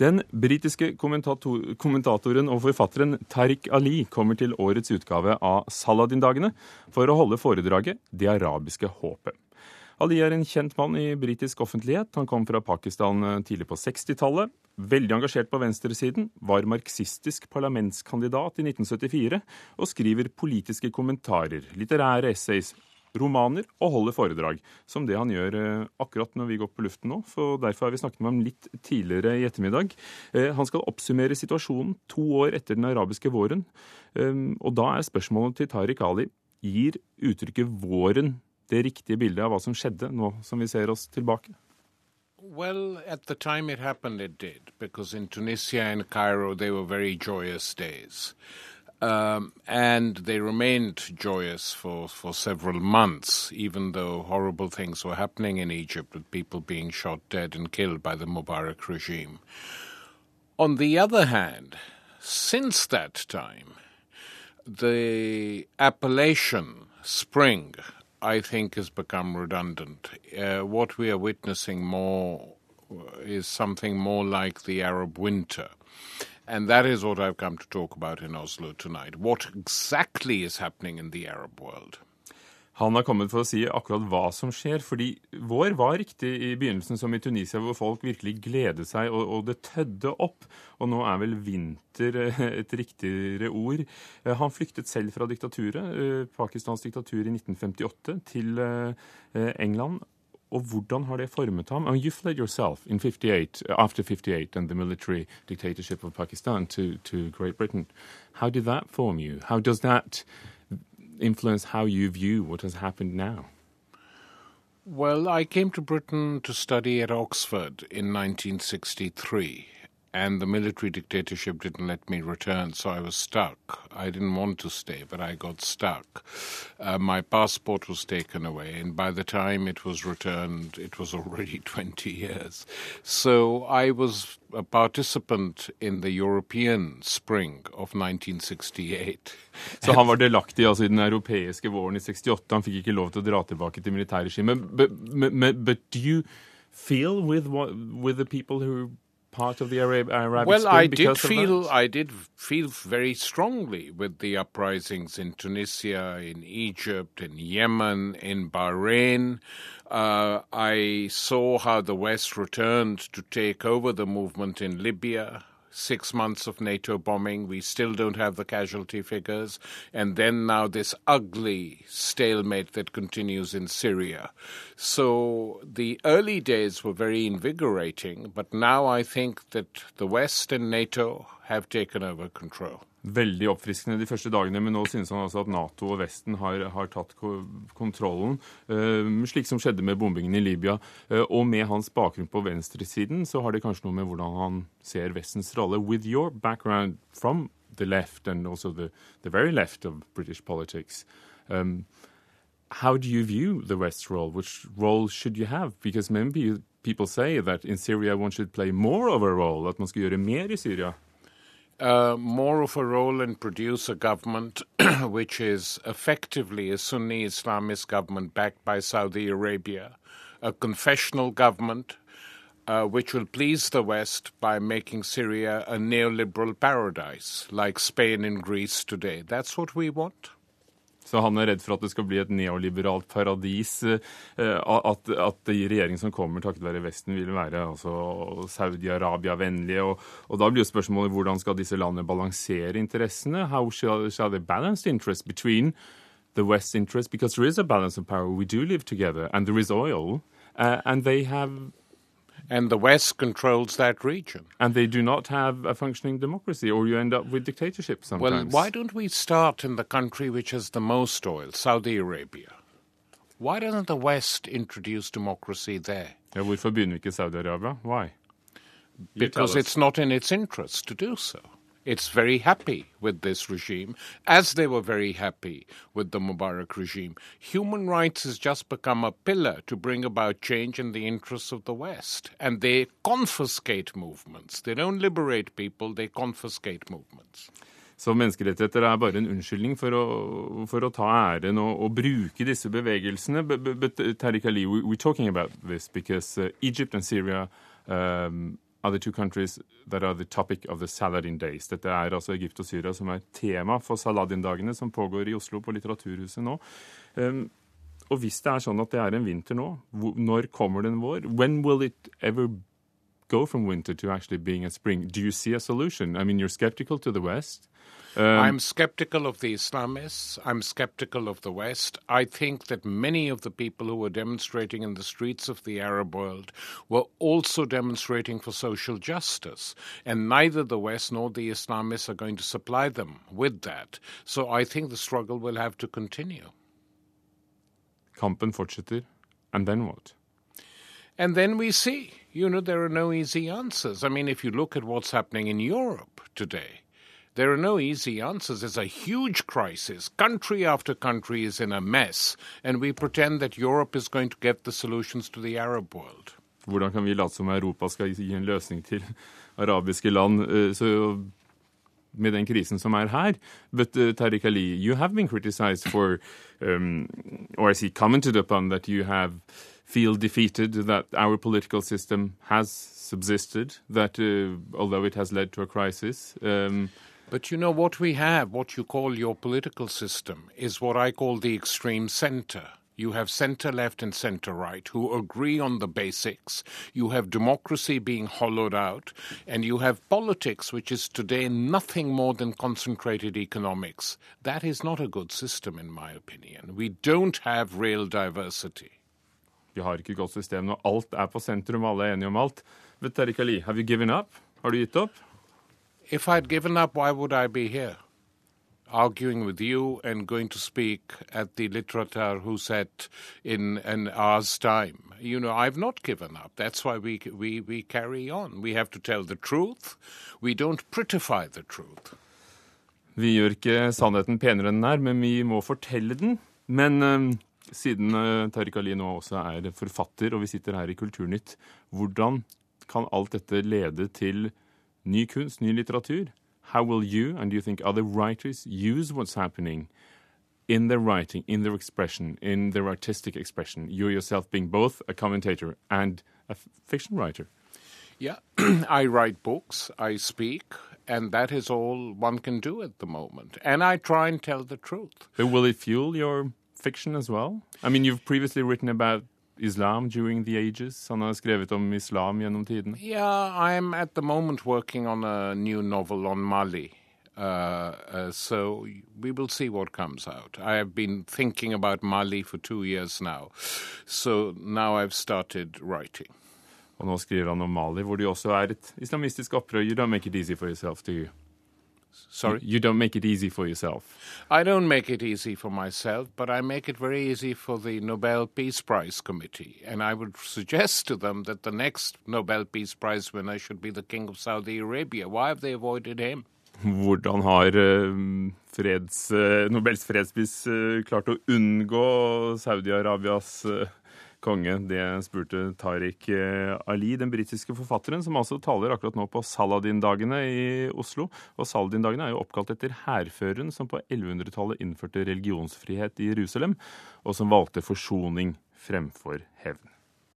Den britiske kommentator kommentatoren og forfatteren Tariq Ali kommer til årets utgave av Saladin-dagene for å holde foredraget 'Det arabiske håpet'. Ali er en kjent mann i britisk offentlighet. Han kom fra Pakistan eh, tidlig på 60-tallet. Veldig engasjert på venstresiden, var marxistisk parlamentskandidat i 1974 og skriver politiske kommentarer, litterære essays, romaner og holder foredrag, som det han gjør eh, akkurat når vi går på luften nå. for Derfor har vi snakket med ham litt tidligere i ettermiddag. Eh, han skal oppsummere situasjonen to år etter den arabiske våren. Eh, og da er spørsmålet til Tariq Ali gir uttrykket 'våren' det riktige bildet av hva som skjedde, nå som vi ser oss tilbake? Well, at the time it happened, it did, because in Tunisia and Cairo they were very joyous days. Um, and they remained joyous for, for several months, even though horrible things were happening in Egypt with people being shot dead and killed by the Mubarak regime. On the other hand, since that time, the appellation spring, I think, has become redundant. Uh, what we are witnessing more is something more like the Arab winter. And that is what I've come to talk about in Oslo tonight. What exactly is happening in the Arab world? Han har kommet for å si akkurat hva som skjer, fordi vår var riktig i begynnelsen, som i Tunisia, hvor folk virkelig gledet seg, og, og det tødde opp. Og nå er vel vinter eh, et riktigere ord. Eh, han flyktet selv fra diktaturet, eh, Pakistans diktatur i 1958, til England og hvordan har det formet ham? And you fled yourself in 58, uh, after 58 and the military dictatorship of Pakistan to, to Great Britain. How did that form you? How does that influence how you view what has happened now? Well, I came to Britain to study at Oxford in 1963 and the military dictatorship didn't let me return, so I was stuck. I didn't want to stay, but I got stuck. Uh, my passport was taken away, and by the time it was returned, it was already 20 years. So I was a participant in the European spring of 1968. Så han var delaktig altså, i den europeiske våren i 68. Han fikk ikke lov til å dra tilbake til militærregimet. But, but, but do you feel with, what with the people who part of the Arab, Arabic well, Spring I did feel I did feel very strongly with the uprisings in Tunisia, in Egypt, in Yemen, in Bahrain. Uh, I saw how the West returned to take over the movement in Libya six months of NATO bombing. We still don't have the casualty figures. And then now this ugly stalemate that continues in Syria. So the early days were very invigorating, but now I think that the West and NATO have taken over control. Veldig oppfriskende de første dagene, men nå synes han altså at Nato og Vesten har, har tatt kontrollen, uh, slik som skjedde med bombingen i Libya. Uh, og med hans bakgrunn på venstresiden så har det kanskje noe med hvordan han ser Vestens rolle. With your background from the left and also the, the very left of British politics, um, how do you view the West's role? Which role should you have? Because maybe people say that in Syria one should play more of a role, at man skal gjøre mer i Syria. Uh, more of a role and produce a government which is effectively a Sunni Islamist government backed by Saudi Arabia, a confessional government uh, which will please the West by making Syria a neoliberal paradise like Spain and Greece today. That's what we want. Så han er redd for at det skal bli et neoliberalt paradis. Eh, at, at de regjeringen som kommer takket være Vesten, vil være altså, Saudi-Arabia-vennlige. Og, og, da blir jo spørsmålet hvordan skal disse landene balansere interessene? How shall, shall they balance interest between the West's interest? Because there is a balance of power. We do live together, and there is oil. Uh, and they have and the West controls that region. And they do not have a functioning democracy, or you end up with dictatorships sometimes. Well, why don't we start in the country which has the most oil, Saudi Arabia? Why doesn't the West introduce democracy there? Ja, hvorfor begynner ikke Saudi-Arabia? Why? Because it's not in its interest to do so. It's very happy with this regime, as they were very happy with the Mubarak regime. Human rights has just become a pillar to bring about change in the interests of the West. And they confiscate movements. They don't liberate people, they confiscate movements. Så menneskerettigheter er bare en unnskyldning for å, for å ta æren og, og, bruke disse bevegelsene. But, but Tariq Ali, we, we're talking about this because uh, Egypt and Syria um, are the two countries that are the topic of the Saladin Days. Dette er altså Egypt og Syria som er tema for Saladin-dagene som pågår i Oslo på Litteraturhuset nå. Um, og hvis det er sånn at det er en vinter nå, når kommer den vår? When will it ever go from winter to actually being a spring? Do you see a solution? I mean, you're skeptical to the West. Um, I'm skeptical of the Islamists. I'm skeptical of the West. I think that many of the people who were demonstrating in the streets of the Arab world were also demonstrating for social justice. And neither the West nor the Islamists are going to supply them with that. So I think the struggle will have to continue. Kampen fortsetter. And then what? And then we see, you know, there are no easy answers. I mean, if you look at what's happening in Europe today, there are no easy answers. It's a huge crisis. Country after country is in a mess, and we pretend that Europe is going to get the solutions to the Arab world. Hvordan kan vi late som Europa skal gi en løsning til arabiske land eh, så med den krisen som er her? But uh, Tariq Ali, you have been criticized for, um, or I see commented upon that you have feel defeated that our political system has subsisted, that uh, although it has led to a crisis. Um, but you know what we have, what you call your political system, is what I call the extreme center. You have center left and center right who agree on the basics. You have democracy being hollowed out. And you have politics, which is today nothing more than concentrated economics. That is not a good system, in my opinion. We don't have real diversity. Vi har ikke et godt system når alt er på sentrum, alle er enige om alt. But Tariq Ali, have you given up? Har du gitt opp? If I'd given up, why would I be here? Arguing with you and going to speak at the Literatur Huset in an hour's time. You know, I've not given up. That's why we, we, we carry on. We have to tell the truth. We don't prettify the truth. Vi gjør ikke sannheten penere enn den er, men vi må fortelle den. Men um, siden uh, Tariq Ali nå også er forfatter, og vi sitter her i Kulturnytt, hvordan kan alt dette lede til ny kunst, ny litteratur. How will you, and do you think other writers, use what's happening in their writing, in their expression, in their artistic expression? You yourself being both a commentator and a fiction writer. Yeah, I write books, I speak, and that is all one can do at the moment. And I try and tell the truth. But will it fuel your fiction as well? I mean, you've previously written about Islam during the ages? Han har skrevet om islam gjennom tiden. Yeah, I'm at the moment working on a new novel on Mali. Uh, uh, so we will see what comes out. I have been thinking about Mali for two years now. So now I've started writing. Og nå skriver han om Mali, hvor det også er et islamistisk opprør. You don't make it easy for yourself, do you? Sorry? You don't make it easy for yourself. I don't make it easy for myself, but I make it very easy for the Nobel Peace Prize Committee. And I would suggest to them that the next Nobel Peace Prize winner should be the King of Saudi Arabia. Why have they avoided him? Hvordan har uh, freds, uh, Nobels fredspris uh, klart å unngå Saudi-Arabias konge? Det spurte Tariq eh, Ali, den britiske forfatteren, som altså taler akkurat nå på Saladin-dagene i Oslo. Og Saladin-dagene er jo oppkalt etter hærføreren som på 1100-tallet innførte religionsfrihet i Jerusalem, og som valgte forsoning fremfor hevn.